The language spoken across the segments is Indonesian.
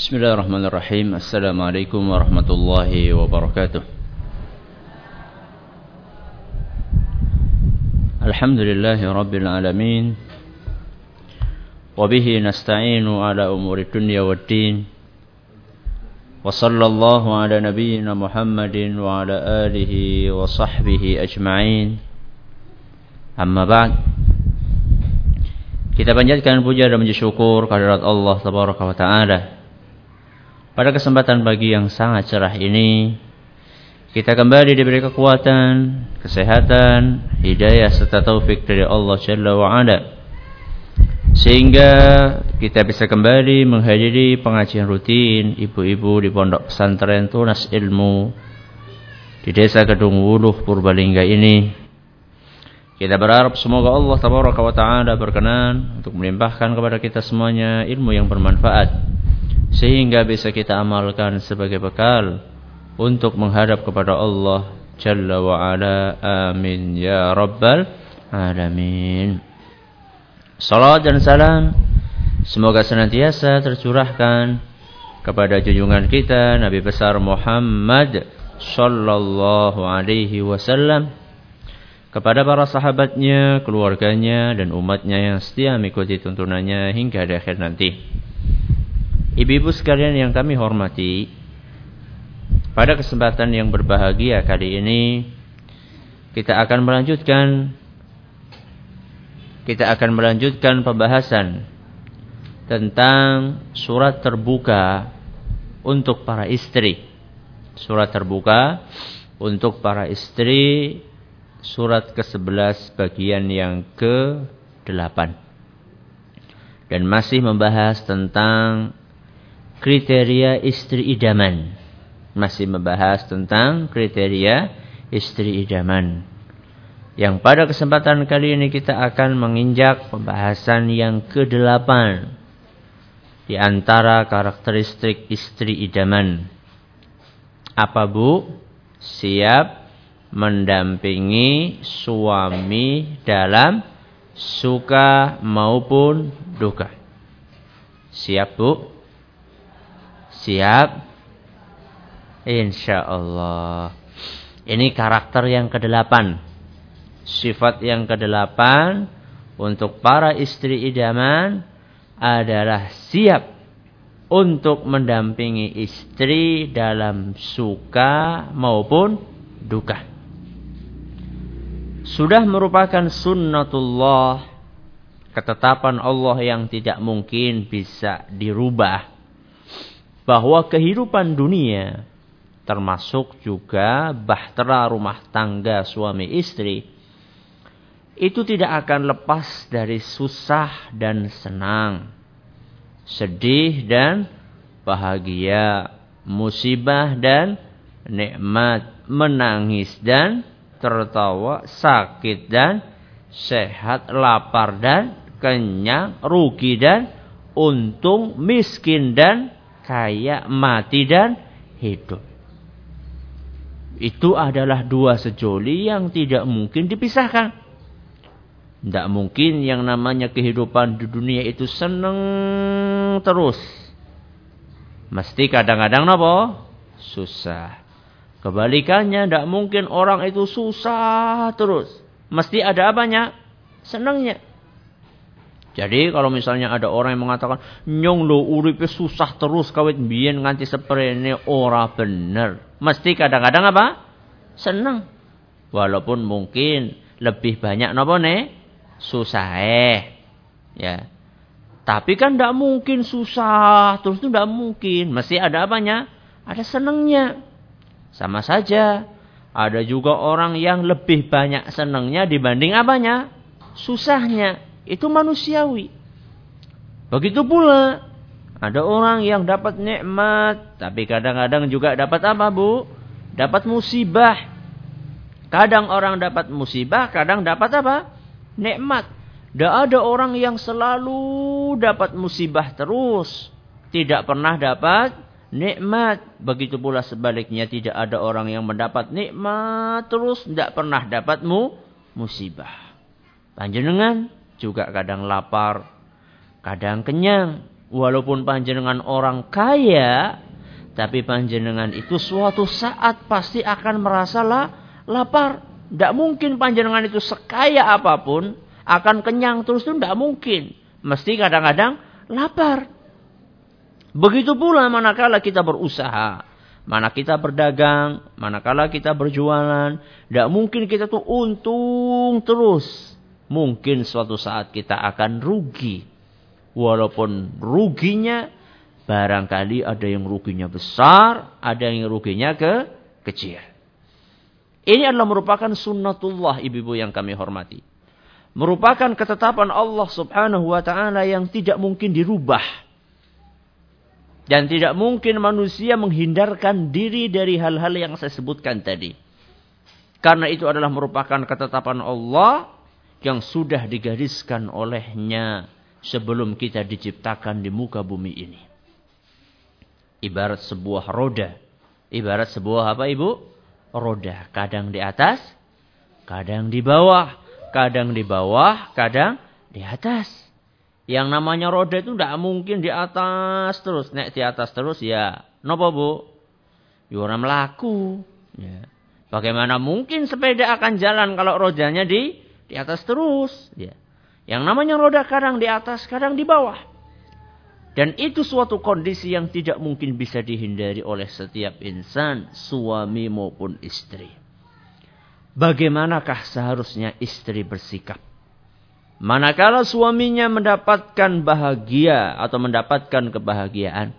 بسم الله الرحمن الرحيم السلام عليكم ورحمة الله وبركاته الحمد لله رب العالمين وبه نستعين على أمور الدنيا والدين وصلى الله على نبينا محمد وعلى آله وصحبه أجمعين أما بعد Kita panjatkan puja dan puji syukur kehadirat Allah Tabaraka wa Ta'ala. Pada kesempatan pagi yang sangat cerah ini, kita kembali diberi kekuatan, kesehatan, hidayah serta taufik dari Allah Jalla wa Ala. Sehingga kita bisa kembali menghadiri pengajian rutin ibu-ibu di pondok pesantren Tunas Ilmu di Desa Kedung Wuluh Purbalingga ini. Kita berharap semoga Allah Tabaraka wa Ta'ala berkenan untuk melimpahkan kepada kita semuanya ilmu yang bermanfaat sehingga bisa kita amalkan sebagai bekal untuk menghadap kepada Allah Jalla wa ala amin. Ya rabbal alamin. Salat dan salam semoga senantiasa tercurahkan kepada junjungan kita Nabi besar Muhammad sallallahu alaihi wasallam kepada para sahabatnya, keluarganya dan umatnya yang setia mengikuti tuntunannya hingga akhir nanti. Ibu-ibu sekalian yang kami hormati, pada kesempatan yang berbahagia kali ini kita akan melanjutkan kita akan melanjutkan pembahasan tentang surat terbuka untuk para istri. Surat terbuka untuk para istri surat ke-11 bagian yang ke-8. Dan masih membahas tentang kriteria istri idaman. Masih membahas tentang kriteria istri idaman. Yang pada kesempatan kali ini kita akan menginjak pembahasan yang ke-8 di antara karakteristik istri idaman. Apa Bu? Siap mendampingi suami dalam suka maupun duka. Siap Bu? Siap? Insya Allah. Ini karakter yang kedelapan. Sifat yang kedelapan untuk para istri idaman adalah siap untuk mendampingi istri dalam suka maupun duka. Sudah merupakan sunnatullah ketetapan Allah yang tidak mungkin bisa dirubah bahwa kehidupan dunia termasuk juga bahtera rumah tangga suami istri itu tidak akan lepas dari susah dan senang, sedih dan bahagia, musibah dan nikmat, menangis dan tertawa, sakit dan sehat, lapar dan kenyang, rugi dan untung, miskin dan kaya, mati dan hidup. Itu adalah dua sejoli yang tidak mungkin dipisahkan. Tidak mungkin yang namanya kehidupan di dunia itu senang terus. Mesti kadang-kadang apa? Susah. Kebalikannya tidak mungkin orang itu susah terus. Mesti ada apanya? Senangnya. Jadi kalau misalnya ada orang yang mengatakan nyong lo uripe susah terus kawit biyen nganti seprene ora bener. Mesti kadang-kadang apa? Seneng. Walaupun mungkin lebih banyak napa ne? Susah eh. Ya. Tapi kan tidak mungkin susah terus itu tidak mungkin. Mesti ada apanya? Ada senengnya. Sama saja. Ada juga orang yang lebih banyak senengnya dibanding apanya? Susahnya itu manusiawi. Begitu pula ada orang yang dapat nikmat, tapi kadang-kadang juga dapat apa, Bu? Dapat musibah. Kadang orang dapat musibah, kadang dapat apa? Nikmat. Tidak ada orang yang selalu dapat musibah terus. Tidak pernah dapat nikmat. Begitu pula sebaliknya tidak ada orang yang mendapat nikmat terus. Tidak pernah dapat mu musibah. Panjenengan juga kadang lapar, kadang kenyang, Walaupun panjenengan orang kaya, tapi panjenengan itu suatu saat pasti akan merasa lapar. Tidak mungkin panjenengan itu sekaya apa pun akan kenyang terus itu tidak mungkin. Mesti kadang-kadang lapar. Begitu pula manakala kita berusaha. Mana kita berdagang, manakala kita berjualan. Tidak mungkin kita tuh untung terus. Mungkin suatu saat kita akan rugi. Walaupun ruginya barangkali ada yang ruginya besar, ada yang ruginya ke kecil. Ini adalah merupakan sunnatullah ibu-ibu yang kami hormati. Merupakan ketetapan Allah subhanahu wa ta'ala yang tidak mungkin dirubah. Dan tidak mungkin manusia menghindarkan diri dari hal-hal yang saya sebutkan tadi. Karena itu adalah merupakan ketetapan Allah yang sudah digariskan olehnya sebelum kita diciptakan di muka bumi ini. Ibarat sebuah roda. Ibarat sebuah apa ibu? Roda. Kadang di atas, kadang di bawah. Kadang di bawah, kadang di atas. Yang namanya roda itu tidak mungkin di atas terus. Nek di atas terus ya. Nopo bu? Ya melaku. Ya. Bagaimana mungkin sepeda akan jalan kalau rodanya di di atas terus? Ya. Yang namanya roda kadang di atas, kadang di bawah. Dan itu suatu kondisi yang tidak mungkin bisa dihindari oleh setiap insan, suami maupun istri. Bagaimanakah seharusnya istri bersikap? Manakala suaminya mendapatkan bahagia atau mendapatkan kebahagiaan.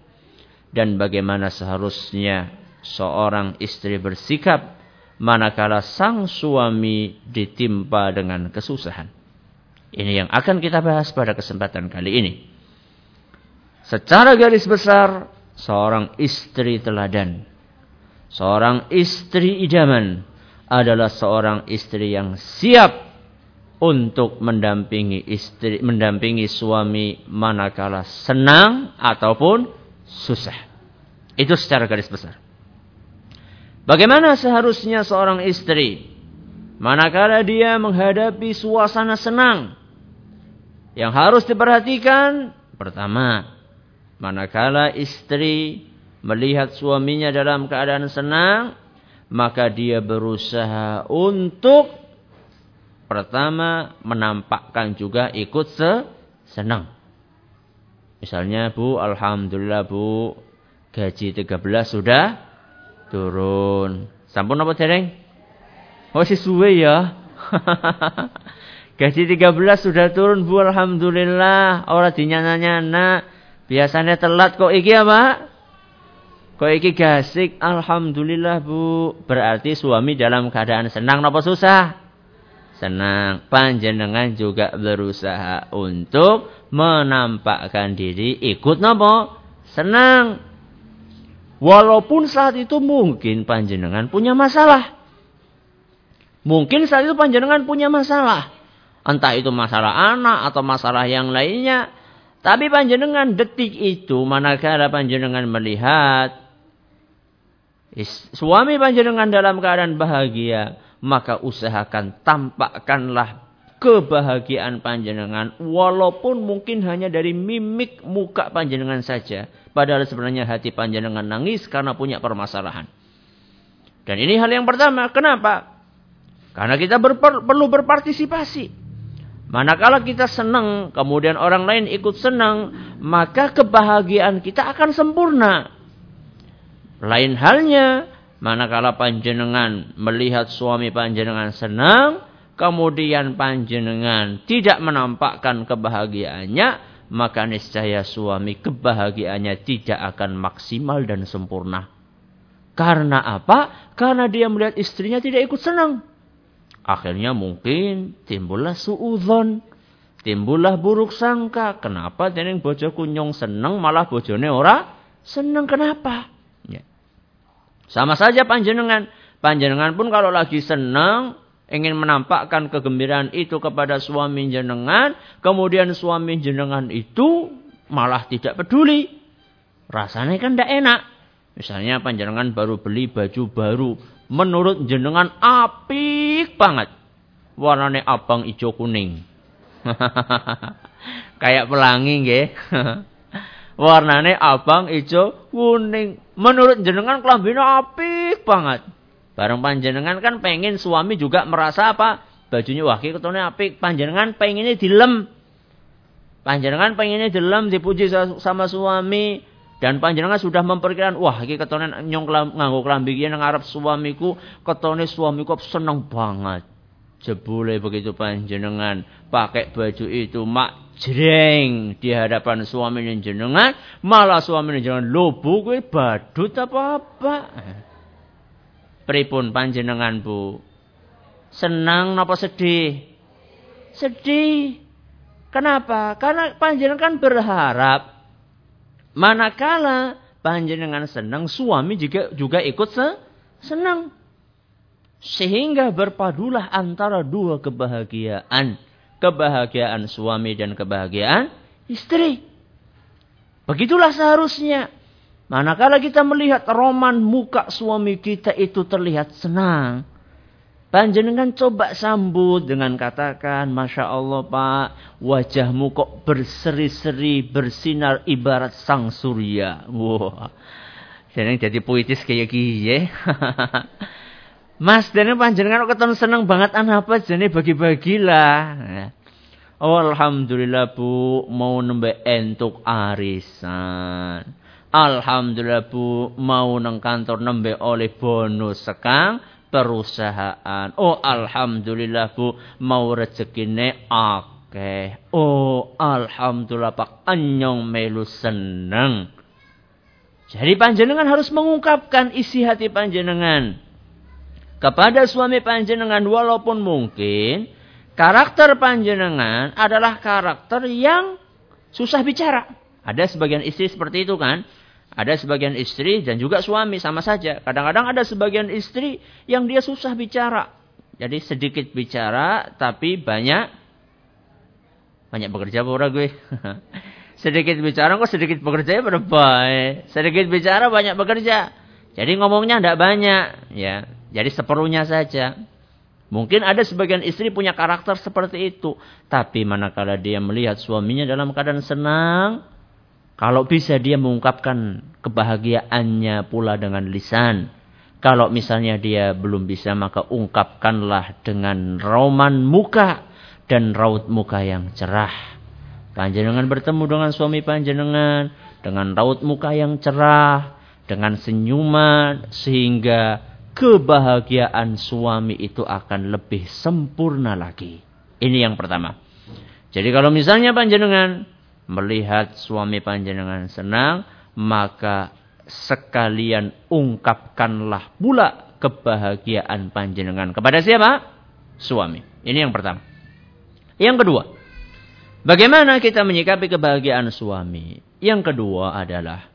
Dan bagaimana seharusnya seorang istri bersikap manakala sang suami ditimpa dengan kesusahan. Ini yang akan kita bahas pada kesempatan kali ini. Secara garis besar, seorang istri teladan, seorang istri idaman adalah seorang istri yang siap untuk mendampingi istri, mendampingi suami manakala senang ataupun susah. Itu secara garis besar. Bagaimana seharusnya seorang istri manakala dia menghadapi suasana senang yang harus diperhatikan pertama, manakala istri melihat suaminya dalam keadaan senang, maka dia berusaha untuk pertama menampakkan juga ikut se senang. Misalnya Bu, Alhamdulillah Bu, gaji 13 sudah turun. Sampun apa dereng? Oh si suwe ya. Gaji 13 sudah turun Bu Alhamdulillah. Orang dinyana-nyana. Biasanya telat kok iki apa? Kok iki gasik? Alhamdulillah Bu. Berarti suami dalam keadaan senang apa susah? Senang. Panjenengan juga berusaha untuk menampakkan diri ikut nopo? Senang. Walaupun saat itu mungkin panjenengan punya masalah. Mungkin saat itu panjenengan punya masalah. Entah itu masalah anak atau masalah yang lainnya. Tapi panjenengan detik itu manakala panjenengan melihat suami panjenengan dalam keadaan bahagia, maka usahakan tampakkanlah kebahagiaan panjenengan walaupun mungkin hanya dari mimik muka panjenengan saja. Padahal sebenarnya hati panjenengan nangis karena punya permasalahan. Dan ini hal yang pertama. Kenapa? Karena kita berper, perlu berpartisipasi. Manakala kita senang, kemudian orang lain ikut senang, maka kebahagiaan kita akan sempurna. Lain halnya, manakala panjenengan melihat suami panjenengan senang, kemudian panjenengan tidak menampakkan kebahagiaannya, maka niscaya suami kebahagiaannya tidak akan maksimal dan sempurna. Karena apa? Karena dia melihat istrinya tidak ikut senang. Akhirnya mungkin timbullah suudzon. Timbullah buruk sangka. Kenapa jeneng bojo kunyong seneng malah bojone ora seneng kenapa? Ya. Sama saja panjenengan. Panjenengan pun kalau lagi seneng ingin menampakkan kegembiraan itu kepada suami jenengan, kemudian suami jenengan itu malah tidak peduli. Rasanya kan tidak enak. Misalnya panjenengan baru beli baju baru, menurut jenengan apik banget. Warnanya abang hijau kuning. Kayak pelangi nggih. Warnane abang, ijo, kuning. Menurut jenengan kelambina apik banget. Bareng panjenengan kan pengen suami juga merasa apa? Bajunya wah ketone apik. Panjenengan pengennya dilem. Panjenengan pengennya dilem dipuji sama suami dan panjenengan sudah memperkirakan, wah iki ketone nyong nganggo klambi iki nang arep suamiku, ketone suamiku seneng banget. Jebule begitu panjenengan pakai baju itu mak jreng di hadapan suami jenengan, malah suami jenengan lobo kuwi badut apa apa. Pripun panjenengan Bu? Senang napa sedih? Sedih. Kenapa? Karena panjenengan berharap Manakala panjenengan senang, suami juga juga ikut se senang. Sehingga berpadulah antara dua kebahagiaan. Kebahagiaan suami dan kebahagiaan istri. Begitulah seharusnya. Manakala kita melihat roman muka suami kita itu terlihat senang. Panjenengan coba sambut dengan katakan, Masya Allah Pak, wajahmu kok berseri-seri, bersinar ibarat sang surya. Wah, wow. jadi puitis kayak gini Mas, dan panjenengan kok ketemu seneng banget anak apa jadi bagi-bagilah. Oh, Alhamdulillah Bu, mau nembe entuk arisan. Alhamdulillah Bu, mau neng kantor nembe oleh bonus sekang perusahaan. Oh alhamdulillah Bu, mau rezekine akeh. Oh alhamdulillah Pak anyong melu seneng. Jadi panjenengan harus mengungkapkan isi hati panjenengan kepada suami panjenengan walaupun mungkin karakter panjenengan adalah karakter yang susah bicara. Ada sebagian istri seperti itu kan. Ada sebagian istri dan juga suami sama saja. Kadang-kadang ada sebagian istri yang dia susah bicara. Jadi sedikit bicara tapi banyak banyak bekerja pura gue. sedikit bicara kok sedikit bekerja ya baik. Sedikit bicara banyak bekerja. Jadi ngomongnya tidak banyak ya. Jadi seperlunya saja. Mungkin ada sebagian istri punya karakter seperti itu. Tapi manakala dia melihat suaminya dalam keadaan senang, kalau bisa dia mengungkapkan kebahagiaannya pula dengan lisan. Kalau misalnya dia belum bisa maka ungkapkanlah dengan roman muka dan raut muka yang cerah. Panjenengan bertemu dengan suami panjenengan dengan raut muka yang cerah, dengan senyuman sehingga kebahagiaan suami itu akan lebih sempurna lagi. Ini yang pertama. Jadi kalau misalnya panjenengan melihat suami panjenengan senang, maka sekalian ungkapkanlah pula kebahagiaan panjenengan kepada siapa? Suami. Ini yang pertama. Yang kedua, bagaimana kita menyikapi kebahagiaan suami? Yang kedua adalah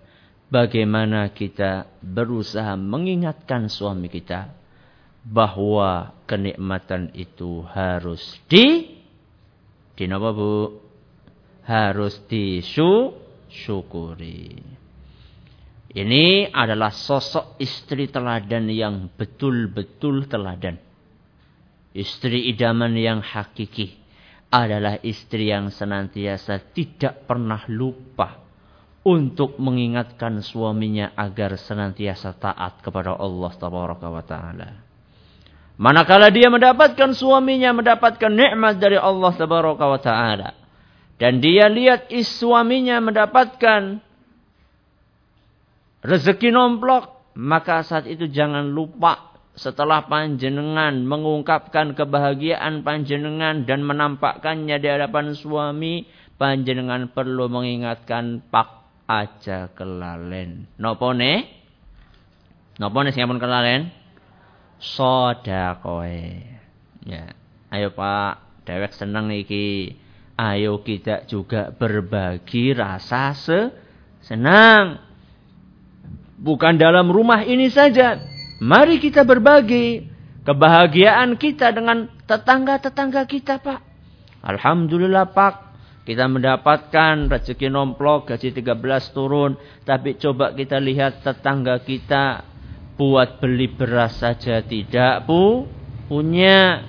bagaimana kita berusaha mengingatkan suami kita bahwa kenikmatan itu harus di di apa Bu? Harus disyukuri. Ini adalah sosok istri teladan yang betul-betul teladan. Istri idaman yang hakiki adalah istri yang senantiasa tidak pernah lupa untuk mengingatkan suaminya agar senantiasa taat kepada Allah Taala. Manakala dia mendapatkan suaminya mendapatkan nikmat dari Allah Taala, dan dia lihat is suaminya mendapatkan rezeki nomplok. Maka saat itu jangan lupa setelah panjenengan mengungkapkan kebahagiaan panjenengan dan menampakkannya di hadapan suami. Panjenengan perlu mengingatkan pak aja kelalen. Nopone? Nopone siapun kelalen? Sodakoe. Ya. Ayo pak, dewek seneng iki Ayo kita juga berbagi rasa se senang. Bukan dalam rumah ini saja. Mari kita berbagi kebahagiaan kita dengan tetangga-tetangga kita, Pak. Alhamdulillah, Pak. Kita mendapatkan rezeki nomplok, gaji 13 turun. Tapi coba kita lihat tetangga kita buat beli beras saja tidak, Bu. Punya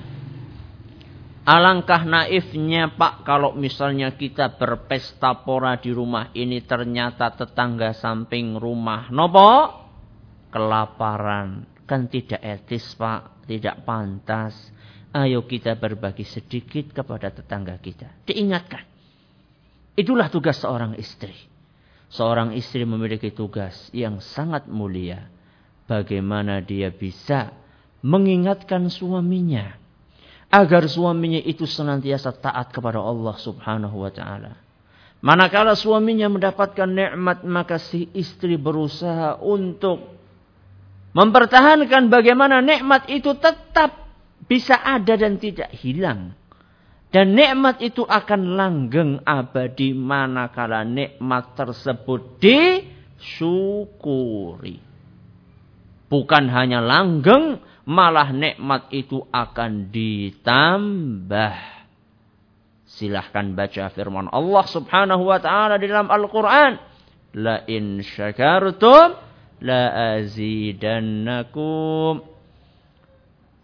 Alangkah naifnya Pak kalau misalnya kita berpesta pora di rumah ini ternyata tetangga samping rumah. Nopo? Kelaparan. Kan tidak etis Pak. Tidak pantas. Ayo kita berbagi sedikit kepada tetangga kita. Diingatkan. Itulah tugas seorang istri. Seorang istri memiliki tugas yang sangat mulia. Bagaimana dia bisa mengingatkan suaminya agar suaminya itu senantiasa taat kepada Allah Subhanahu wa taala. Manakala suaminya mendapatkan nikmat maka si istri berusaha untuk mempertahankan bagaimana nikmat itu tetap bisa ada dan tidak hilang. Dan nikmat itu akan langgeng abadi manakala nikmat tersebut disyukuri. Bukan hanya langgeng, malah nikmat itu akan ditambah. Silahkan baca firman Allah subhanahu wa ta'ala di dalam Al-Quran. La in syakartum la azidannakum.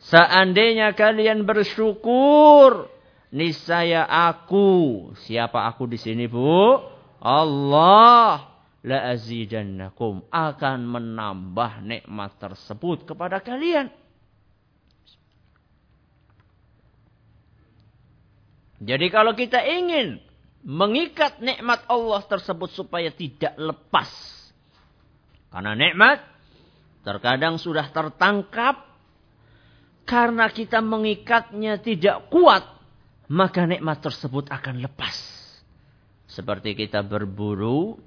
Seandainya kalian bersyukur, niscaya aku, siapa aku di sini, Bu? Allah la azidannakum akan menambah nikmat tersebut kepada kalian. Jadi kalau kita ingin mengikat nikmat Allah tersebut supaya tidak lepas. Karena nikmat terkadang sudah tertangkap karena kita mengikatnya tidak kuat, maka nikmat tersebut akan lepas. Seperti kita berburu,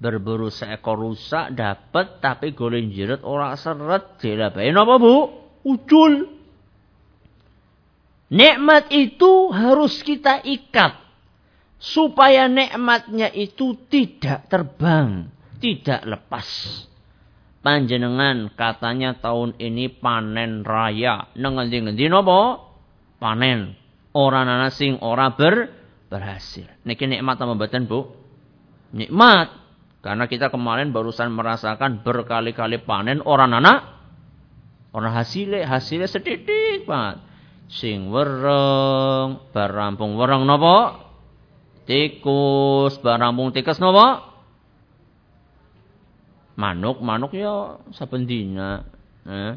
berburu seekor rusak dapat tapi golin jerat orang seret dilabain apa bu? Ucul. Nikmat itu harus kita ikat. Supaya nikmatnya itu tidak terbang. Tidak lepas. Panjenengan katanya tahun ini panen raya. Nengendi-ngendi nopo? Panen. Orang nana sing ora ber berhasil. Niki nikmat apa mboten, Bu? Nikmat. Karena kita kemarin barusan merasakan berkali-kali panen orang anak orang hasilnya hasilnya sedikit banget sing wereng bar rampung wereng napa? Tikus bar rampung tikus napa? Manuk manuk ya saben dina eh.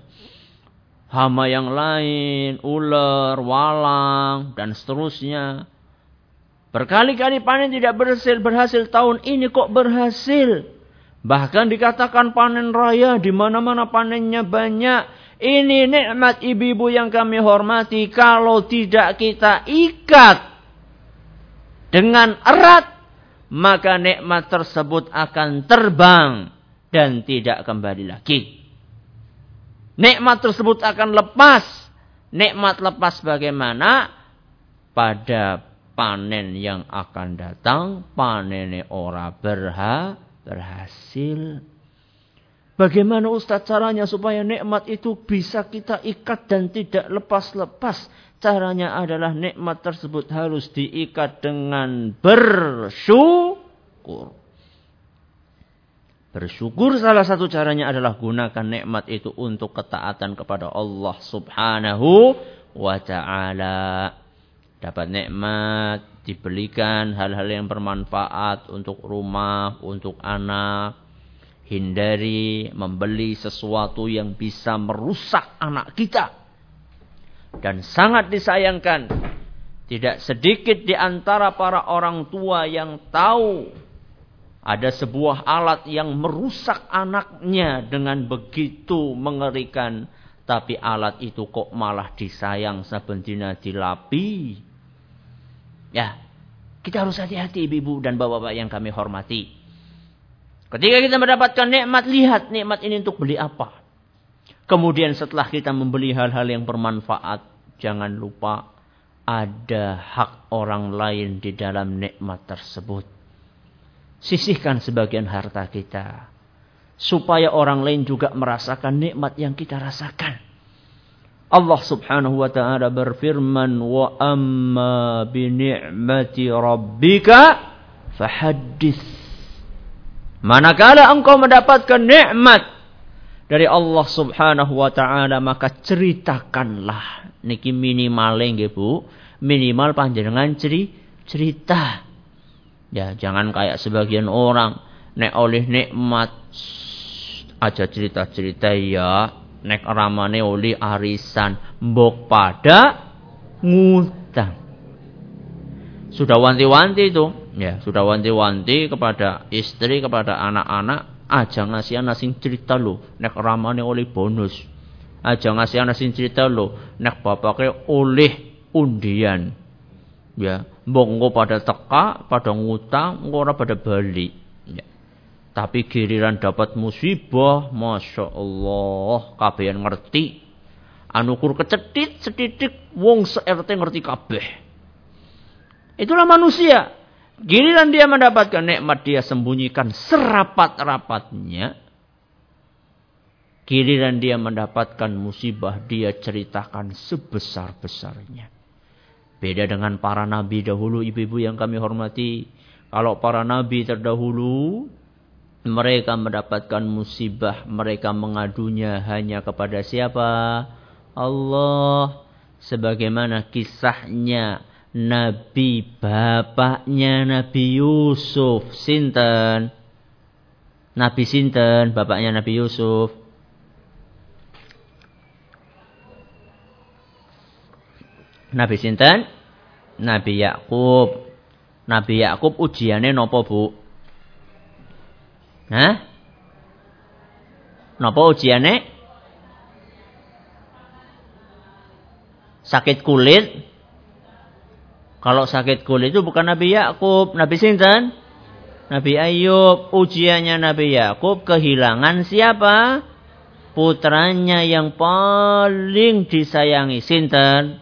hama yang lain ular walang dan seterusnya. Berkali-kali panen tidak berhasil berhasil tahun ini kok berhasil? Bahkan dikatakan panen raya di mana-mana panennya banyak ini nikmat ibu-ibu yang kami hormati. Kalau tidak kita ikat dengan erat, maka nikmat tersebut akan terbang dan tidak kembali lagi. Nikmat tersebut akan lepas. Nikmat lepas bagaimana? Pada panen yang akan datang, panen ora berha, berhasil. Bagaimana Ustaz caranya supaya nikmat itu bisa kita ikat dan tidak lepas-lepas? Caranya adalah nikmat tersebut harus diikat dengan bersyukur. Bersyukur salah satu caranya adalah gunakan nikmat itu untuk ketaatan kepada Allah Subhanahu wa taala. Dapat nikmat, dibelikan hal-hal yang bermanfaat untuk rumah, untuk anak, Hindari membeli sesuatu yang bisa merusak anak kita. Dan sangat disayangkan. Tidak sedikit di antara para orang tua yang tahu. Ada sebuah alat yang merusak anaknya dengan begitu mengerikan. Tapi alat itu kok malah disayang sebentina dilapi. Ya, kita harus hati-hati ibu-ibu dan bapak-bapak yang kami hormati. Ketika kita mendapatkan nikmat, lihat nikmat ini untuk beli apa. Kemudian setelah kita membeli hal-hal yang bermanfaat, jangan lupa ada hak orang lain di dalam nikmat tersebut. Sisihkan sebagian harta kita. Supaya orang lain juga merasakan nikmat yang kita rasakan. Allah subhanahu wa ta'ala berfirman, Wa amma bi ni'mati rabbika fahaddith. Manakala engkau mendapatkan nikmat dari Allah Subhanahu wa taala maka ceritakanlah. Niki minimal nggih Bu. Minimal panjenengan ceri, cerita. Ya, jangan kayak sebagian orang. Nek oleh nikmat aja cerita-cerita ya. Nek ramane oleh arisan mbok pada ngutang. Sudah wanti-wanti itu, ya, sudah wanti-wanti kepada istri, kepada anak-anak, aja ngasih anak sing cerita lo, nek ramane oleh bonus. Aja ngasih anak sing cerita lo, nek bapaknya oleh undian. Ya, mbok pada teka, pada ngutang, engko pada balik. Ya. Tapi giliran dapat musibah, masya Allah, kabehan ngerti. Anukur kecetit, setitik, wong se-RT ngerti kabeh. Itulah manusia. Giliran dia mendapatkan nikmat dia sembunyikan serapat-rapatnya. Giliran dia mendapatkan musibah dia ceritakan sebesar-besarnya. Beda dengan para nabi dahulu ibu-ibu yang kami hormati. Kalau para nabi terdahulu mereka mendapatkan musibah, mereka mengadunya hanya kepada siapa? Allah. Sebagaimana kisahnya Nabi bapaknya Nabi Yusuf. Sinten? Nabi sinten? Bapaknya Nabi Yusuf. Nabi sinten? Nabi Yakub. Nabi Yakub ujiannya nopo Bu? Hah? Nopo ujiannya? Sakit kulit kalau sakit kulit itu bukan Nabi Yakub, Nabi Sinten? Nabi Ayub. Ujiannya Nabi Yakub kehilangan siapa? Putranya yang paling disayangi Sinten?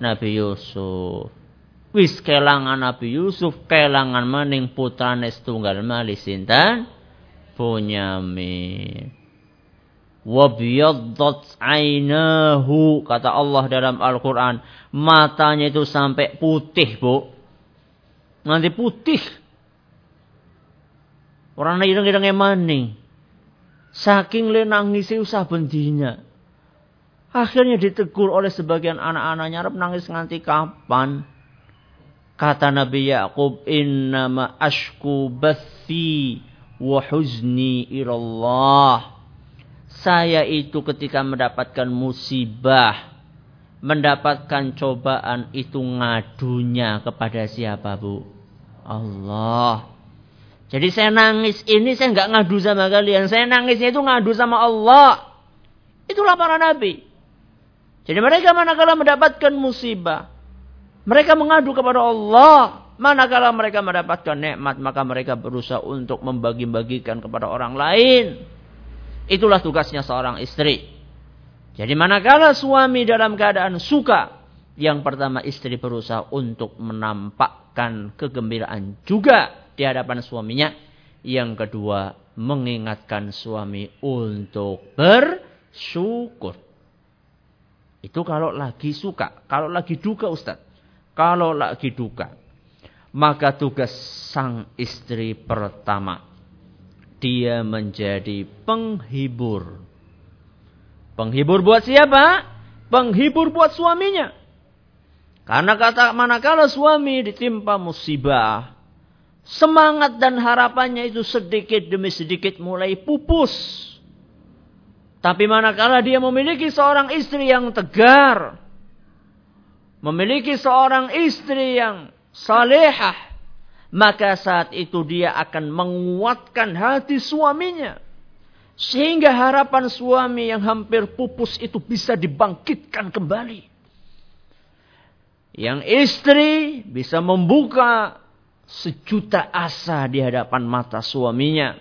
Nabi Yusuf. Wis kelangan Nabi Yusuf, kelangan maning putrane setunggal malih sinten? Bunyamin. Wabiyaddat ainahu. Kata Allah dalam Al-Quran. Matanya itu sampai putih, Bu. Nanti putih. Orang ireng-ireng maning. Saking le nangisi usah bendinya. Akhirnya ditegur oleh sebagian anak-anaknya. Arab nangis nganti kapan? Kata Nabi Yaakob, Innama ashku bathi wa huzni ilallah saya itu ketika mendapatkan musibah, mendapatkan cobaan itu ngadunya kepada siapa bu? Allah. Jadi saya nangis ini saya nggak ngadu sama kalian. Saya nangisnya itu ngadu sama Allah. Itulah para nabi. Jadi mereka manakala mendapatkan musibah. Mereka mengadu kepada Allah. Manakala mereka mendapatkan nikmat. Maka mereka berusaha untuk membagi-bagikan kepada orang lain. Itulah tugasnya seorang istri. Jadi manakala suami dalam keadaan suka, yang pertama istri berusaha untuk menampakkan kegembiraan juga di hadapan suaminya. Yang kedua, mengingatkan suami untuk bersyukur. Itu kalau lagi suka. Kalau lagi duka Ustaz. Kalau lagi duka. Maka tugas sang istri pertama dia menjadi penghibur. Penghibur buat siapa? Penghibur buat suaminya. Karena kata manakala suami ditimpa musibah, semangat dan harapannya itu sedikit demi sedikit mulai pupus. Tapi manakala dia memiliki seorang istri yang tegar, memiliki seorang istri yang salehah, maka saat itu dia akan menguatkan hati suaminya. Sehingga harapan suami yang hampir pupus itu bisa dibangkitkan kembali. Yang istri bisa membuka sejuta asa di hadapan mata suaminya.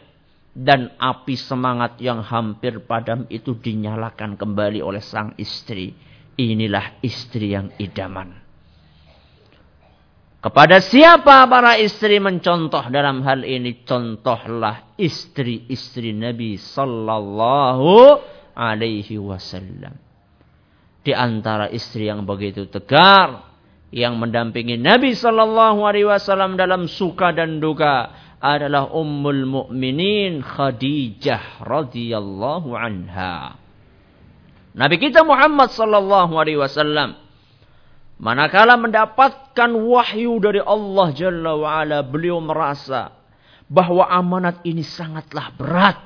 Dan api semangat yang hampir padam itu dinyalakan kembali oleh sang istri. Inilah istri yang idaman. Kepada siapa para istri mencontoh dalam hal ini? Contohlah istri-istri Nabi Sallallahu Alaihi Wasallam. Di antara istri yang begitu tegar, yang mendampingi Nabi Sallallahu Alaihi Wasallam dalam suka dan duka adalah Ummul Mukminin Khadijah radhiyallahu anha. Nabi kita Muhammad Sallallahu Alaihi Wasallam Manakala mendapatkan wahyu dari Allah Jalla wa'ala, beliau merasa bahwa amanat ini sangatlah berat.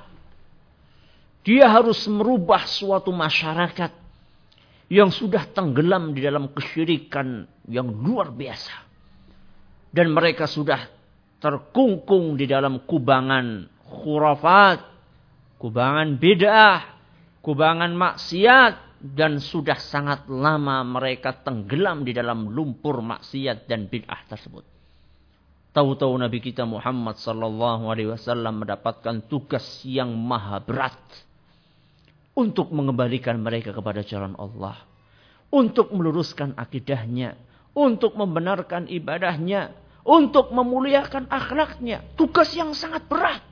Dia harus merubah suatu masyarakat yang sudah tenggelam di dalam kesyirikan yang luar biasa. Dan mereka sudah terkungkung di dalam kubangan khurafat, kubangan bid'ah, kubangan maksiat, dan sudah sangat lama mereka tenggelam di dalam lumpur maksiat dan bid'ah tersebut. Tahu-tahu Nabi kita Muhammad sallallahu alaihi wasallam mendapatkan tugas yang maha berat untuk mengembalikan mereka kepada jalan Allah, untuk meluruskan akidahnya, untuk membenarkan ibadahnya, untuk memuliakan akhlaknya. Tugas yang sangat berat.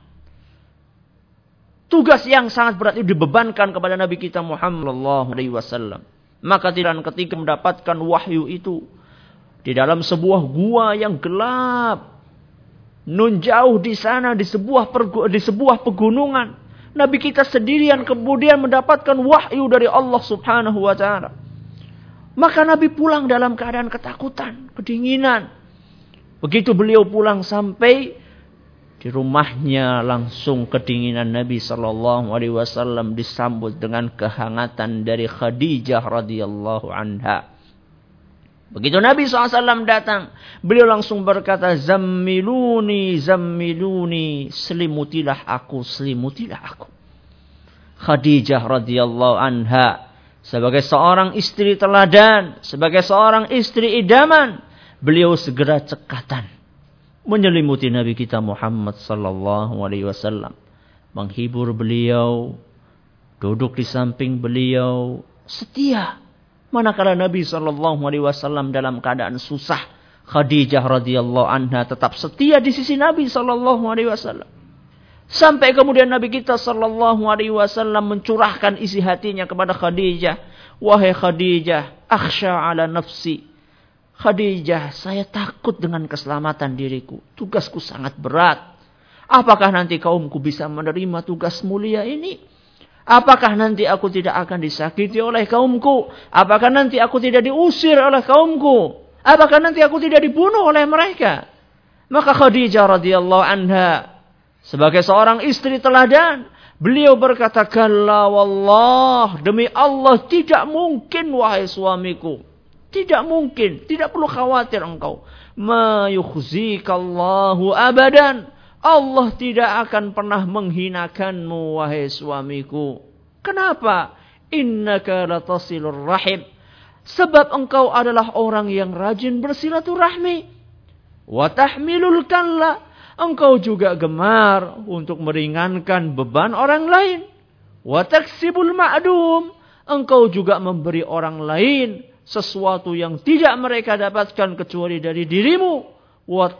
Tugas yang sangat berat itu dibebankan kepada Nabi kita Muhammad SAW. Maka tidak ketika mendapatkan wahyu itu di dalam sebuah gua yang gelap, nun jauh di sana di sebuah di sebuah pegunungan, Nabi kita sendirian kemudian mendapatkan wahyu dari Allah Subhanahu wa taala. Maka Nabi pulang dalam keadaan ketakutan, kedinginan. Begitu beliau pulang sampai di rumahnya langsung kedinginan Nabi Shallallahu Alaihi Wasallam disambut dengan kehangatan dari Khadijah radhiyallahu anha. Begitu Nabi SAW datang, beliau langsung berkata, Zammiluni, zammiluni, selimutilah aku, selimutilah aku. Khadijah radhiyallahu anha, sebagai seorang istri teladan, sebagai seorang istri idaman, beliau segera cekatan menyelimuti Nabi kita Muhammad sallallahu alaihi wasallam, menghibur beliau, duduk di samping beliau, setia. Manakala Nabi sallallahu alaihi wasallam dalam keadaan susah, Khadijah radhiyallahu anha tetap setia di sisi Nabi sallallahu alaihi wasallam. Sampai kemudian Nabi kita sallallahu alaihi wasallam mencurahkan isi hatinya kepada Khadijah, "Wahai Khadijah, akhsha ala nafsi Khadijah, saya takut dengan keselamatan diriku. Tugasku sangat berat. Apakah nanti kaumku bisa menerima tugas mulia ini? Apakah nanti aku tidak akan disakiti oleh kaumku? Apakah nanti aku tidak diusir oleh kaumku? Apakah nanti aku tidak dibunuh oleh mereka? Maka Khadijah radhiyallahu anha sebagai seorang istri teladan, beliau berkata, "Kalla wallah, demi Allah tidak mungkin wahai suamiku." Tidak mungkin, tidak perlu khawatir engkau. Ma yukhzikallahu abadan. Allah tidak akan pernah menghinakanmu wahai suamiku. Kenapa? Innaka latasilur rahim. Sebab engkau adalah orang yang rajin bersilaturahmi. Wa tahmilul kalla. Engkau juga gemar untuk meringankan beban orang lain. Wa taksibul ma'dum. Engkau juga memberi orang lain sesuatu yang tidak mereka dapatkan kecuali dari dirimu. Wa.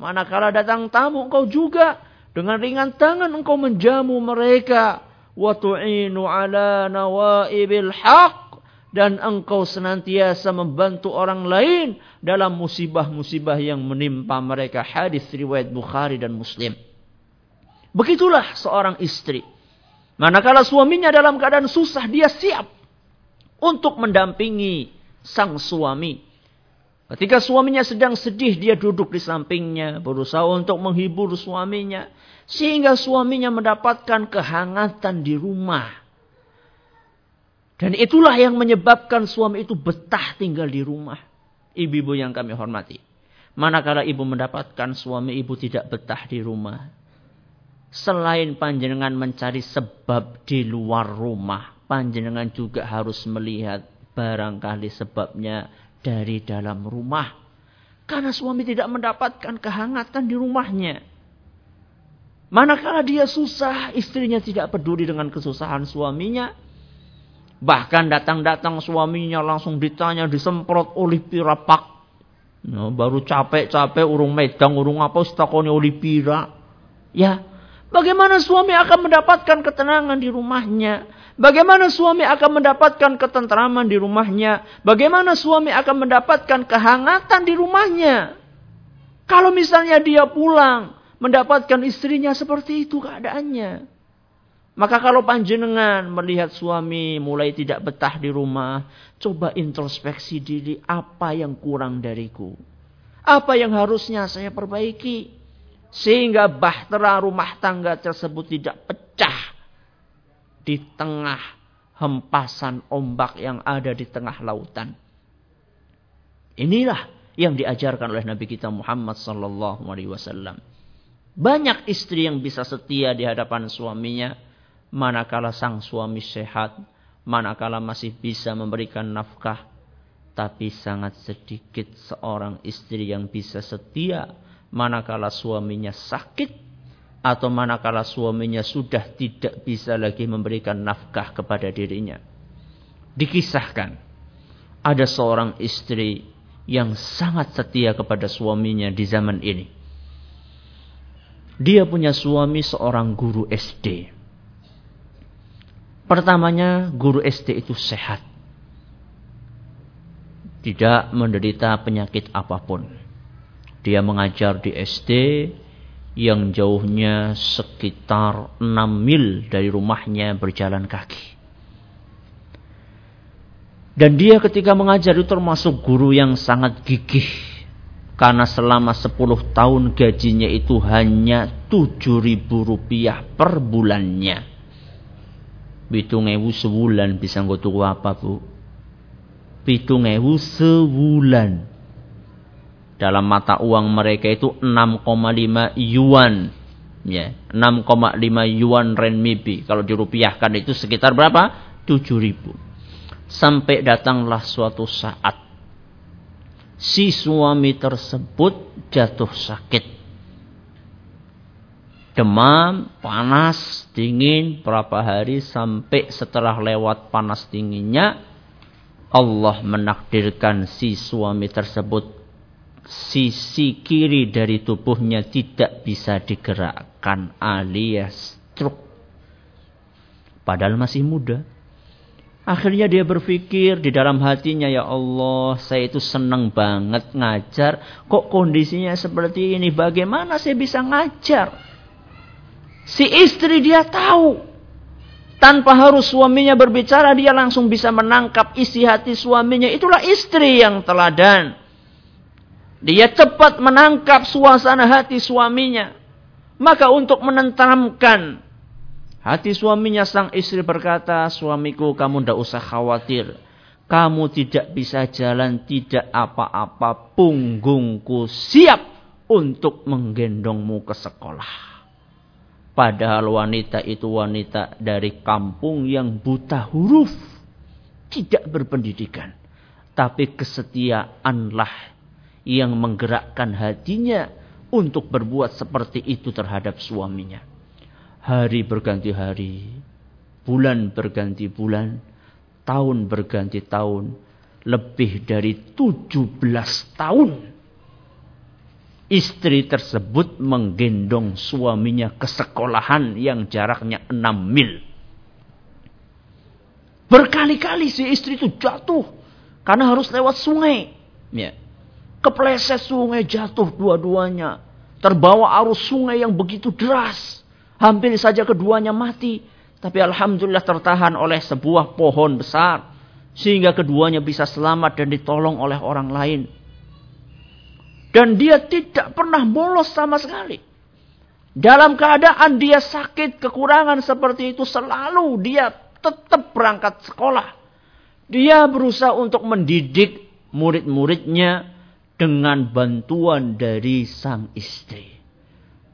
Manakala datang tamu engkau juga dengan ringan tangan engkau menjamu mereka. Wa tu'inu ala nawaibil haq dan engkau senantiasa membantu orang lain dalam musibah-musibah yang menimpa mereka. Hadis riwayat Bukhari dan Muslim. Begitulah seorang istri. Manakala suaminya dalam keadaan susah, dia siap untuk mendampingi sang suami. Ketika suaminya sedang sedih, dia duduk di sampingnya, berusaha untuk menghibur suaminya, sehingga suaminya mendapatkan kehangatan di rumah. Dan itulah yang menyebabkan suami itu betah tinggal di rumah. Ibu-ibu yang kami hormati. Manakala ibu mendapatkan suami ibu tidak betah di rumah. Selain panjenengan mencari sebab di luar rumah panjenengan juga harus melihat barangkali sebabnya dari dalam rumah. Karena suami tidak mendapatkan kehangatan di rumahnya. Manakala dia susah, istrinya tidak peduli dengan kesusahan suaminya. Bahkan datang-datang suaminya langsung ditanya, disemprot oleh pirapak. Nah, baru capek-capek urung medang, urung apa, setakoni oleh pira. Ya, bagaimana suami akan mendapatkan ketenangan di rumahnya? Bagaimana suami akan mendapatkan ketentraman di rumahnya? Bagaimana suami akan mendapatkan kehangatan di rumahnya? Kalau misalnya dia pulang, mendapatkan istrinya seperti itu keadaannya. Maka kalau panjenengan melihat suami mulai tidak betah di rumah, coba introspeksi diri apa yang kurang dariku. Apa yang harusnya saya perbaiki. Sehingga bahtera rumah tangga tersebut tidak pecah di tengah hempasan ombak yang ada di tengah lautan. Inilah yang diajarkan oleh Nabi kita Muhammad sallallahu alaihi wasallam. Banyak istri yang bisa setia di hadapan suaminya manakala sang suami sehat, manakala masih bisa memberikan nafkah, tapi sangat sedikit seorang istri yang bisa setia manakala suaminya sakit atau manakala suaminya sudah tidak bisa lagi memberikan nafkah kepada dirinya. Dikisahkan ada seorang istri yang sangat setia kepada suaminya di zaman ini. Dia punya suami seorang guru SD. Pertamanya guru SD itu sehat. Tidak menderita penyakit apa pun. Dia mengajar di SD yang jauhnya sekitar 6 mil dari rumahnya berjalan kaki. Dan dia ketika mengajar itu termasuk guru yang sangat gigih. Karena selama 10 tahun gajinya itu hanya 7 ribu rupiah per bulannya. Pitung ewu sebulan bisa nggak tuku apa bu? Pitung ewu sebulan. Dalam mata uang mereka itu 6,5 yuan. Ya, 6,5 yuan renminbi. Kalau dirupiahkan itu sekitar berapa? 7 ribu. Sampai datanglah suatu saat. Si suami tersebut jatuh sakit demam, panas, dingin berapa hari sampai setelah lewat panas dinginnya Allah menakdirkan si suami tersebut sisi kiri dari tubuhnya tidak bisa digerakkan alias stroke. Padahal masih muda. Akhirnya dia berpikir di dalam hatinya, ya Allah, saya itu senang banget ngajar. Kok kondisinya seperti ini? Bagaimana saya bisa ngajar? Si istri dia tahu. Tanpa harus suaminya berbicara, dia langsung bisa menangkap isi hati suaminya. Itulah istri yang teladan. Dia cepat menangkap suasana hati suaminya. Maka untuk menenteramkan hati suaminya, sang istri berkata, suamiku kamu tidak usah khawatir. Kamu tidak bisa jalan, tidak apa-apa. Punggungku siap untuk menggendongmu ke sekolah. Padahal wanita itu wanita dari kampung yang buta huruf. Tidak berpendidikan. Tapi kesetiaanlah yang menggerakkan hatinya untuk berbuat seperti itu terhadap suaminya. Hari berganti hari, bulan berganti bulan, tahun berganti tahun, lebih dari 17 tahun Istri tersebut menggendong suaminya ke sekolahan yang jaraknya 6 mil. Berkali-kali si istri itu jatuh karena harus lewat sungai. Ya. Kepleset sungai jatuh dua-duanya. Terbawa arus sungai yang begitu deras. Hampir saja keduanya mati. Tapi Alhamdulillah tertahan oleh sebuah pohon besar. Sehingga keduanya bisa selamat dan ditolong oleh orang lain. Dan dia tidak pernah bolos sama sekali. Dalam keadaan dia sakit, kekurangan seperti itu, selalu dia tetap berangkat sekolah. Dia berusaha untuk mendidik murid-muridnya dengan bantuan dari sang istri.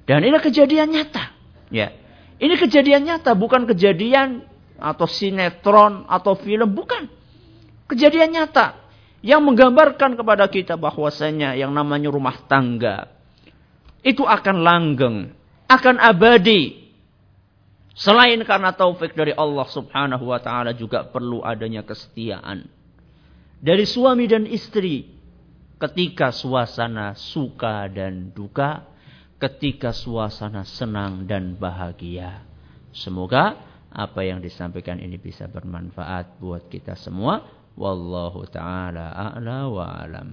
Dan ini kejadian nyata. Ya. Ini kejadian nyata, bukan kejadian atau sinetron atau film, bukan. Kejadian nyata yang menggambarkan kepada kita bahwasanya yang namanya rumah tangga itu akan langgeng, akan abadi. Selain karena taufik dari Allah Subhanahu wa taala juga perlu adanya kesetiaan dari suami dan istri ketika suasana suka dan duka, ketika suasana senang dan bahagia. Semoga apa yang disampaikan ini bisa bermanfaat buat kita semua. Wallahu taala a'la wa alam.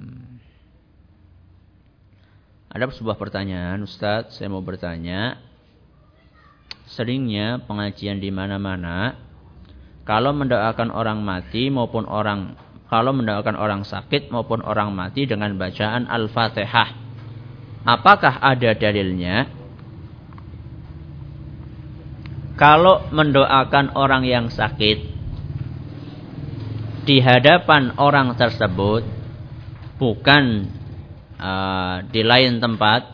Ada sebuah pertanyaan, Ustadz, saya mau bertanya. seringnya pengajian di mana-mana kalau mendoakan orang mati maupun orang kalau mendoakan orang sakit maupun orang mati dengan bacaan Al-Fatihah. Apakah ada dalilnya? Kalau mendoakan orang yang sakit di hadapan orang tersebut bukan uh, di lain tempat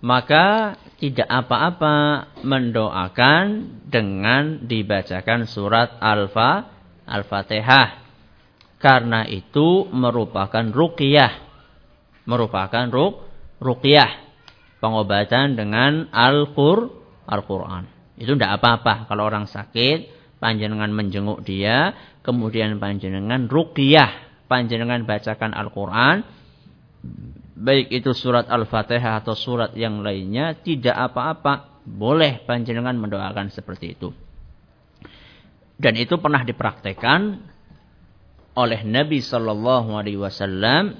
maka tidak apa-apa mendoakan dengan dibacakan surat Al-Fa Al-Fatihah. Karena itu merupakan ruqyah. Merupakan ruk ruqyah. Pengobatan dengan Al-Qur Al-Qur'an. Itu tidak apa-apa kalau orang sakit, panjenengan menjenguk dia, kemudian panjenengan ruqyah, panjenengan bacakan Al-Qur'an baik itu surat Al-Fatihah atau surat yang lainnya tidak apa-apa, boleh panjenengan mendoakan seperti itu. Dan itu pernah dipraktekkan oleh Nabi Shallallahu Alaihi Wasallam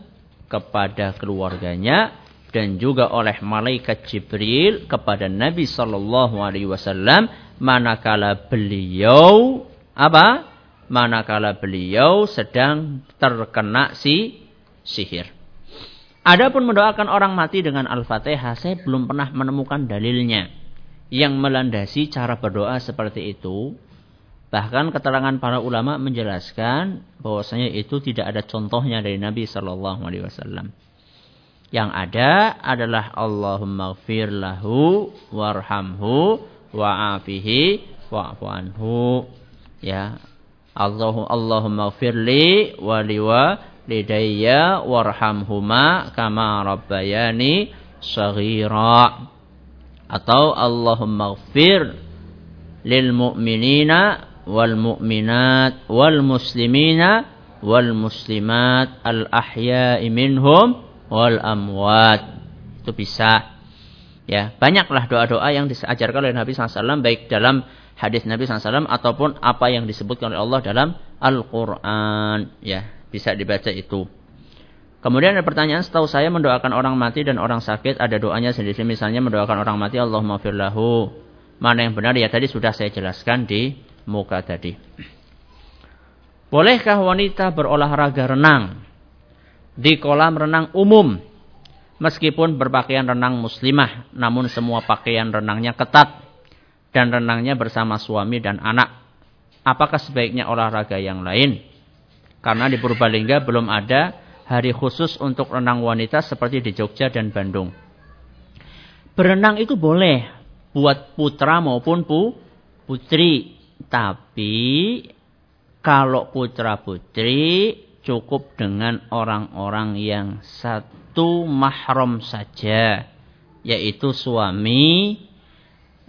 kepada keluarganya dan juga oleh malaikat Jibril kepada Nabi Shallallahu Alaihi Wasallam manakala beliau apa? Manakala beliau sedang terkena si sihir. Adapun mendoakan orang mati dengan Al-Fatihah, saya belum pernah menemukan dalilnya yang melandasi cara berdoa seperti itu. Bahkan keterangan para ulama menjelaskan bahwasanya itu tidak ada contohnya dari Nabi Shallallahu Alaihi Wasallam. Yang ada adalah Allahumma gfir lahu warhamhu wa'afihi wa'fu anhu. Ya. Allahumma gfir li wa liwa lidayya warhamhuma kama rabbayani saghira. Atau Allahumma gfir lil mu'minina wal mu'minat wal muslimina wal muslimat al ahya'i minhum wal amwat. Itu bisa. Ya banyaklah doa-doa yang diajarkan oleh Nabi SAW baik dalam hadis Nabi SAW ataupun apa yang disebutkan oleh Allah dalam Al-Quran. Ya bisa dibaca itu. Kemudian ada pertanyaan, setahu saya mendoakan orang mati dan orang sakit ada doanya sendiri. Misalnya mendoakan orang mati, Allahumma firlahu. Mana yang benar? Ya tadi sudah saya jelaskan di muka tadi. Bolehkah wanita berolahraga renang di kolam renang umum meskipun berpakaian renang muslimah namun semua pakaian renangnya ketat dan renangnya bersama suami dan anak? Apakah sebaiknya olahraga yang lain? Karena di Purbalingga belum ada hari khusus untuk renang wanita seperti di Jogja dan Bandung. Berenang itu boleh buat putra maupun pu, putri. Tapi kalau putra putri cukup dengan orang-orang yang satu mahram saja. Yaitu suami,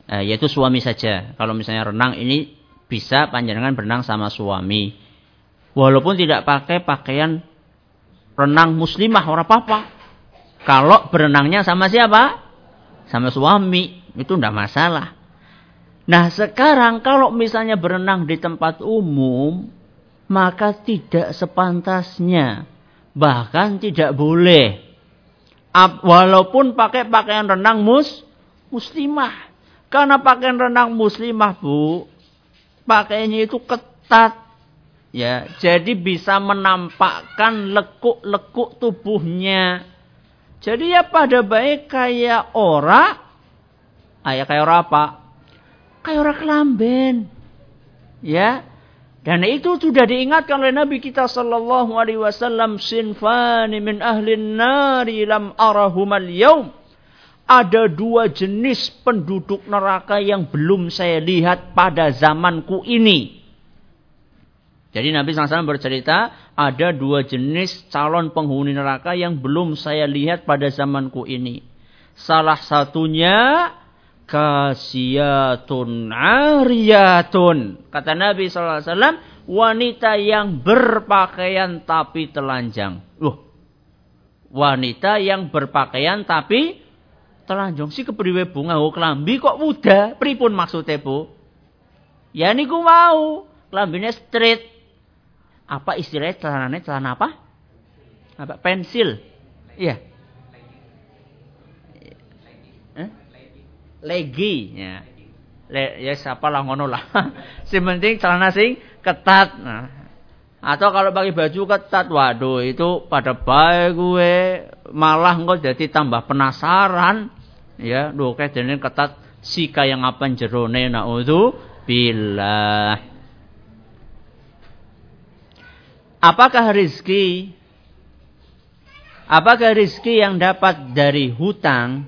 eh, yaitu suami saja. Kalau misalnya renang ini bisa panjangan berenang sama suami. Walaupun tidak pakai pakaian renang muslimah, orang apa-apa. Kalau berenangnya sama siapa? Sama suami, itu tidak masalah. Nah sekarang kalau misalnya berenang di tempat umum, maka tidak sepantasnya. Bahkan tidak boleh. Walaupun pakai pakaian renang mus, muslimah. Karena pakaian renang muslimah bu, pakaiannya itu ketat Ya, jadi bisa menampakkan lekuk-lekuk tubuhnya. Jadi ya pada baik kayak ora, ayah kayak ora apa? Kayak ora kelamben. Ya. Dan itu sudah diingatkan oleh Nabi kita sallallahu alaihi wasallam sinfani min ahli nari lam arahumal yaum. Ada dua jenis penduduk neraka yang belum saya lihat pada zamanku ini. Jadi Nabi SAW bercerita ada dua jenis calon penghuni neraka yang belum saya lihat pada zamanku ini. Salah satunya kasiyatun ariyatun. Kata Nabi SAW, wanita yang berpakaian tapi telanjang. Loh, wanita yang berpakaian tapi telanjang. Si kepriwe bunga klambi kok muda. Pripun maksudnya bu? Ya niku mau. Klambinya straight apa istilahnya celananya celana apa? Apa? Pensil. Iya. Eh? Legi ya. Le, ya siapa lah ngono lah. si penting celana sing ketat. Nah. Atau kalau pakai baju ketat, waduh itu pada baik gue malah engkau jadi tambah penasaran. Ya, duh kayak ketat si yang apa jerone naudzu billah. Apakah rizki Apakah rizki yang dapat dari hutang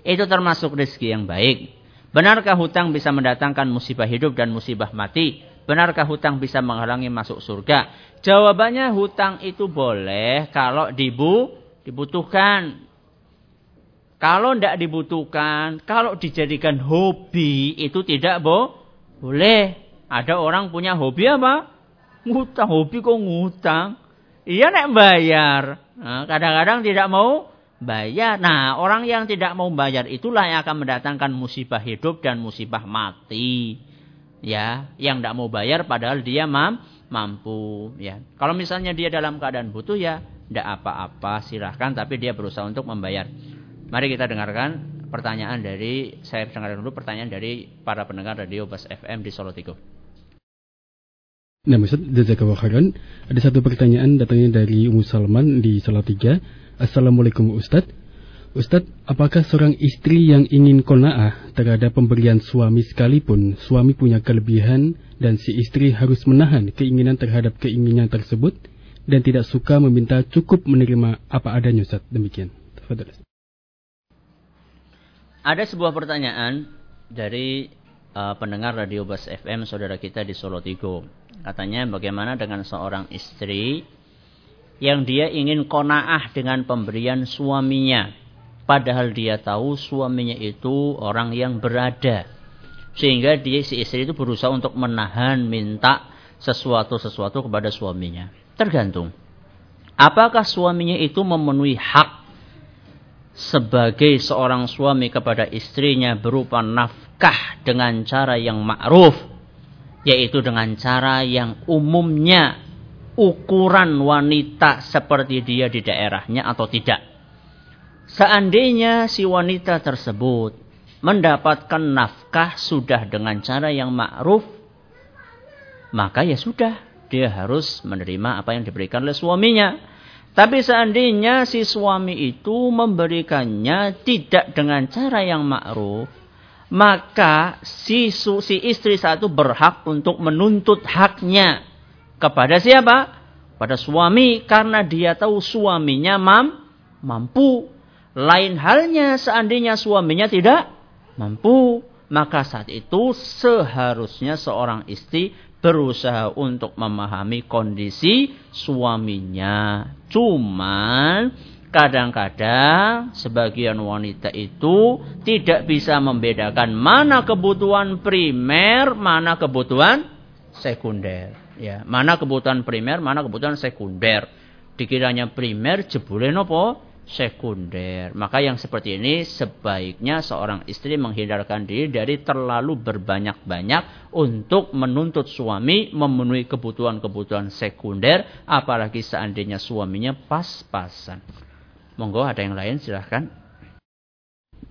itu termasuk rizki yang baik? Benarkah hutang bisa mendatangkan musibah hidup dan musibah mati? Benarkah hutang bisa menghalangi masuk surga? Jawabannya hutang itu boleh kalau dibu dibutuhkan. Kalau tidak dibutuhkan, kalau dijadikan hobi itu tidak bo boleh. Ada orang punya hobi apa? Ngutang, hobi kok ngutang. Iya nek bayar. Nah, kadang-kadang nah, tidak mau bayar. Nah, orang yang tidak mau bayar itulah yang akan mendatangkan musibah hidup dan musibah mati. Ya, yang tidak mau bayar padahal dia mam mampu. Ya, kalau misalnya dia dalam keadaan butuh ya, tidak apa-apa, silahkan. Tapi dia berusaha untuk membayar. Mari kita dengarkan pertanyaan dari saya dengarkan dulu pertanyaan dari para pendengar radio Bas FM di Solo Tigo. Nah, Ustaz, jazakallahu khairan. Ada satu pertanyaan datangnya dari Ummu Salman di Salatiga. Assalamualaikum Ustadz. Ustadz, apakah seorang istri yang ingin kona'ah terhadap pemberian suami sekalipun suami punya kelebihan dan si istri harus menahan keinginan terhadap keinginan tersebut dan tidak suka meminta cukup menerima apa adanya Ustadz? Demikian. Ada sebuah pertanyaan dari uh, pendengar Radio Bas FM saudara kita di Solo Tigo. Katanya bagaimana dengan seorang istri yang dia ingin konaah dengan pemberian suaminya. Padahal dia tahu suaminya itu orang yang berada. Sehingga dia si istri itu berusaha untuk menahan minta sesuatu-sesuatu kepada suaminya. Tergantung. Apakah suaminya itu memenuhi hak sebagai seorang suami kepada istrinya berupa nafkah dengan cara yang ma'ruf. Yaitu dengan cara yang umumnya ukuran wanita seperti dia di daerahnya atau tidak. Seandainya si wanita tersebut mendapatkan nafkah sudah dengan cara yang ma'ruf, maka ya sudah, dia harus menerima apa yang diberikan oleh suaminya. Tapi seandainya si suami itu memberikannya tidak dengan cara yang ma'ruf, maka si, si istri satu berhak untuk menuntut haknya kepada siapa? Pada suami karena dia tahu suaminya mam, mampu. Lain halnya seandainya suaminya tidak mampu. Maka saat itu seharusnya seorang istri berusaha untuk memahami kondisi suaminya. Cuman kadang-kadang sebagian wanita itu tidak bisa membedakan mana kebutuhan primer, mana kebutuhan sekunder. Ya, mana kebutuhan primer, mana kebutuhan sekunder. Dikiranya primer jebule nopo? Sekunder. Maka yang seperti ini sebaiknya seorang istri menghindarkan diri dari terlalu berbanyak-banyak untuk menuntut suami memenuhi kebutuhan-kebutuhan sekunder. Apalagi seandainya suaminya pas-pasan. Monggo ada yang lain silahkan.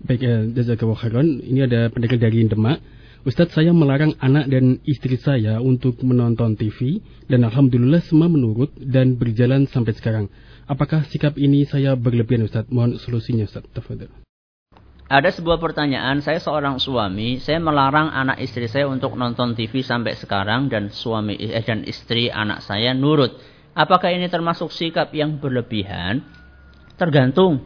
Baik, ya, jazakallahu khairan. Ini ada pendengar dari Demak. Ustadz saya melarang anak dan istri saya untuk menonton TV dan Alhamdulillah semua menurut dan berjalan sampai sekarang. Apakah sikap ini saya berlebihan Ustadz? Mohon solusinya Ustadz. Tafadil. Ada sebuah pertanyaan, saya seorang suami, saya melarang anak istri saya untuk nonton TV sampai sekarang dan suami eh, dan istri anak saya nurut. Apakah ini termasuk sikap yang berlebihan? Tergantung.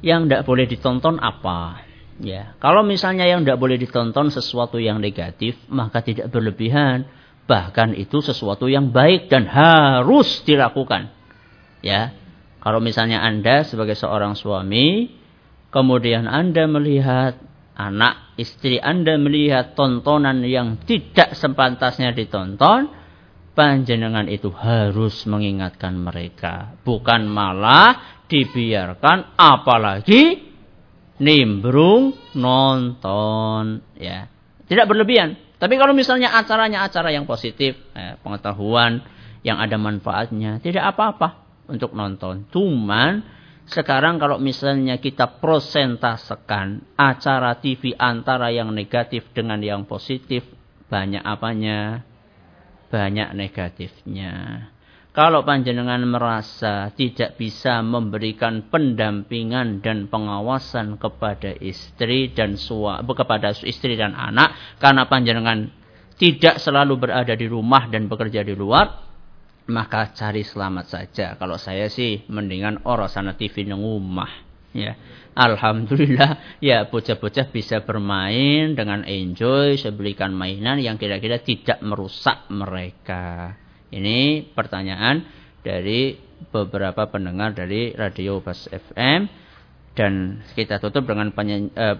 Yang tidak boleh ditonton apa? Ya, kalau misalnya yang tidak boleh ditonton sesuatu yang negatif, maka tidak berlebihan. Bahkan itu sesuatu yang baik dan harus dilakukan. Ya, kalau misalnya Anda sebagai seorang suami, kemudian Anda melihat anak istri Anda melihat tontonan yang tidak sepantasnya ditonton, panjenengan itu harus mengingatkan mereka. Bukan malah dibiarkan apalagi nimbrung nonton ya. Tidak berlebihan. Tapi kalau misalnya acaranya acara yang positif eh, pengetahuan yang ada manfaatnya tidak apa-apa untuk nonton cuman Sekarang kalau misalnya kita prosentasekan acara TV antara yang negatif dengan yang positif, banyak apanya? Banyak negatifnya. Kalau panjenengan merasa tidak bisa memberikan pendampingan dan pengawasan kepada istri dan suami, kepada istri dan anak, karena panjenengan tidak selalu berada di rumah dan bekerja di luar, maka cari selamat saja. Kalau saya sih mendingan orang sana TV nang rumah. Ya, alhamdulillah ya bocah-bocah bisa bermain dengan enjoy, saya belikan mainan yang kira-kira tidak merusak mereka. Ini pertanyaan dari beberapa pendengar dari Radio Bas FM dan kita tutup dengan eh,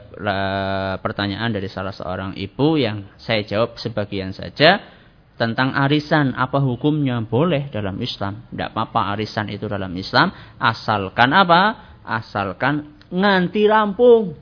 pertanyaan dari salah seorang ibu yang saya jawab sebagian saja tentang arisan apa hukumnya? Boleh dalam Islam. Tidak apa-apa arisan itu dalam Islam. Asalkan apa? Asalkan nganti rampung.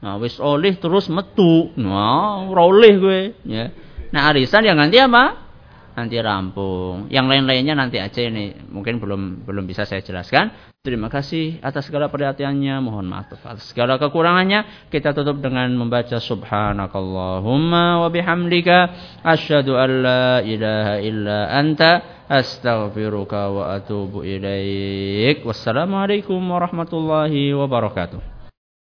Nah wis oleh terus metu. Nah roleh gue ya. Nah arisan yang nganti apa nanti rampung. Yang lain-lainnya nanti aja ini mungkin belum belum bisa saya jelaskan. Terima kasih atas segala perhatiannya. Mohon maaf atas segala kekurangannya. Kita tutup dengan membaca subhanakallahumma wa bihamdika asyhadu an la ilaha illa anta astaghfiruka wa atubu ilaik. Wassalamualaikum warahmatullahi wabarakatuh.